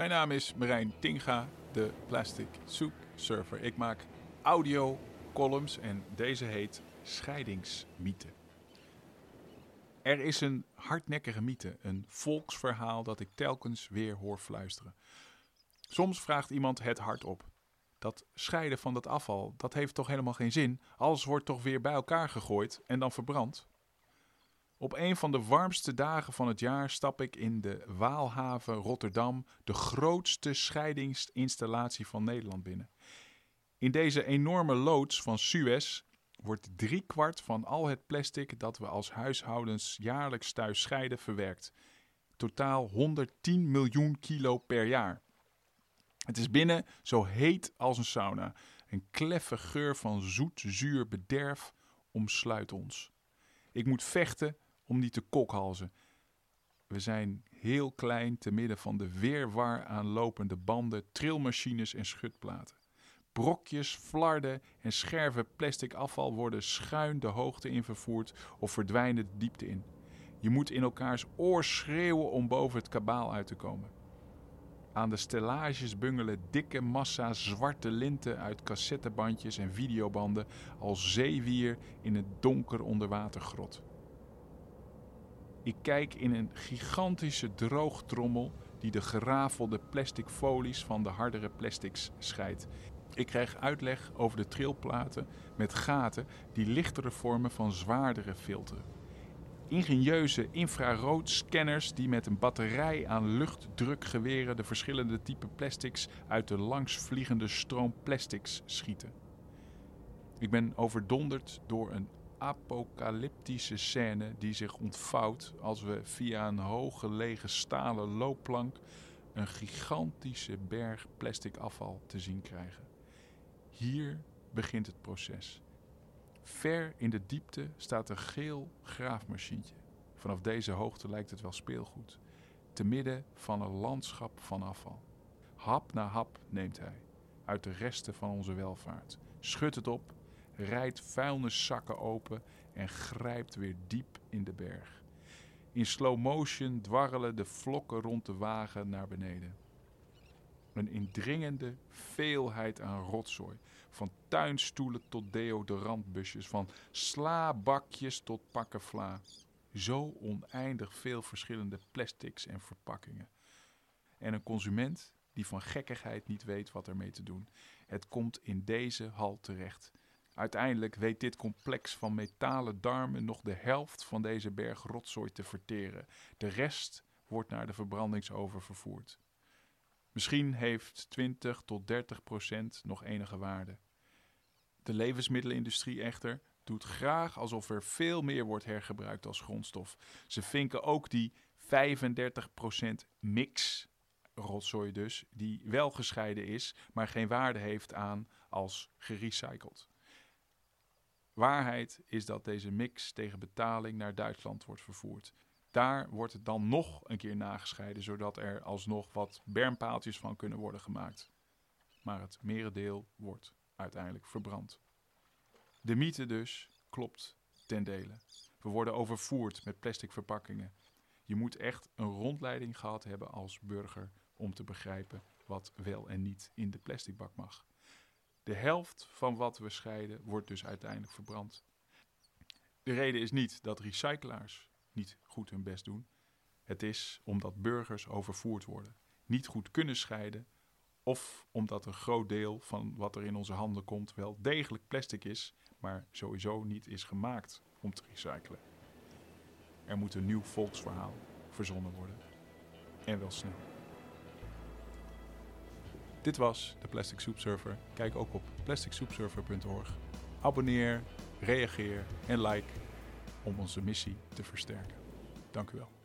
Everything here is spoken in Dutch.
Mijn naam is Marijn Tinga, de Plastic Soup Surfer. Ik maak audio columns en deze heet Scheidingsmythe. Er is een hardnekkige mythe, een volksverhaal dat ik telkens weer hoor fluisteren. Soms vraagt iemand het hardop. Dat scheiden van dat afval, dat heeft toch helemaal geen zin? Alles wordt toch weer bij elkaar gegooid en dan verbrand? Op een van de warmste dagen van het jaar stap ik in de Waalhaven Rotterdam, de grootste scheidingsinstallatie van Nederland binnen. In deze enorme loods van Suez wordt driekwart van al het plastic dat we als huishoudens jaarlijks thuis scheiden verwerkt. Totaal 110 miljoen kilo per jaar. Het is binnen zo heet als een sauna. Een kleffe geur van zoet, zuur bederf omsluit ons. Ik moet vechten om niet te kokhalzen. We zijn heel klein te midden van de weerwar aan lopende banden, trilmachines en schutplaten. Brokjes, flarden en scherven plastic afval worden schuin de hoogte in vervoerd of verdwijnen de diepte in. Je moet in elkaars oor schreeuwen om boven het kabaal uit te komen. Aan de stellages bungelen dikke massa's zwarte linten uit cassettebandjes en videobanden als zeewier in een donker onderwatergrot. Ik kijk in een gigantische droogtrommel die de gerafelde plastic folies van de hardere plastics scheidt. Ik krijg uitleg over de trilplaten met gaten die lichtere vormen van zwaardere filteren. Ingenieuze infraroodscanners die met een batterij aan luchtdrukgeweren de verschillende typen plastics uit de langsvliegende stroom plastics schieten. Ik ben overdonderd door een apocalyptische scène die zich ontvouwt als we via een hooggelegen stalen loopplank een gigantische berg plastic afval te zien krijgen. Hier begint het proces. Ver in de diepte staat een geel graafmachientje. Vanaf deze hoogte lijkt het wel speelgoed. Te midden van een landschap van afval. Hap na hap neemt hij uit de resten van onze welvaart. Schudt het op, rijdt vuilniszakken open en grijpt weer diep in de berg. In slow motion dwarrelen de vlokken rond de wagen naar beneden. Een indringende veelheid aan rotzooi. Van tuinstoelen tot deodorantbusjes. Van slaabakjes tot pakken vla. Zo oneindig veel verschillende plastics en verpakkingen. En een consument die van gekkigheid niet weet wat ermee te doen. Het komt in deze hal terecht. Uiteindelijk weet dit complex van metalen darmen nog de helft van deze berg rotzooi te verteren. De rest wordt naar de verbrandingsover vervoerd. Misschien heeft 20 tot 30 procent nog enige waarde. De levensmiddelenindustrie echter doet graag alsof er veel meer wordt hergebruikt als grondstof. Ze vinken ook die 35 procent mix, rotzooi dus, die wel gescheiden is, maar geen waarde heeft aan als gerecycled. Waarheid is dat deze mix tegen betaling naar Duitsland wordt vervoerd. Daar wordt het dan nog een keer nagescheiden, zodat er alsnog wat bermpaaltjes van kunnen worden gemaakt. Maar het merendeel wordt uiteindelijk verbrand. De mythe dus klopt ten dele. We worden overvoerd met plastic verpakkingen. Je moet echt een rondleiding gehad hebben als burger om te begrijpen wat wel en niet in de plasticbak mag. De helft van wat we scheiden wordt dus uiteindelijk verbrand. De reden is niet dat recyclaars niet goed hun best doen. Het is omdat burgers overvoerd worden, niet goed kunnen scheiden of omdat een groot deel van wat er in onze handen komt wel degelijk plastic is, maar sowieso niet is gemaakt om te recyclen. Er moet een nieuw volksverhaal verzonnen worden. En wel snel. Dit was de Plastic Soup Surfer. Kijk ook op plasticsoupsurfer.org. Abonneer, reageer en like om onze missie te versterken. Dank u wel.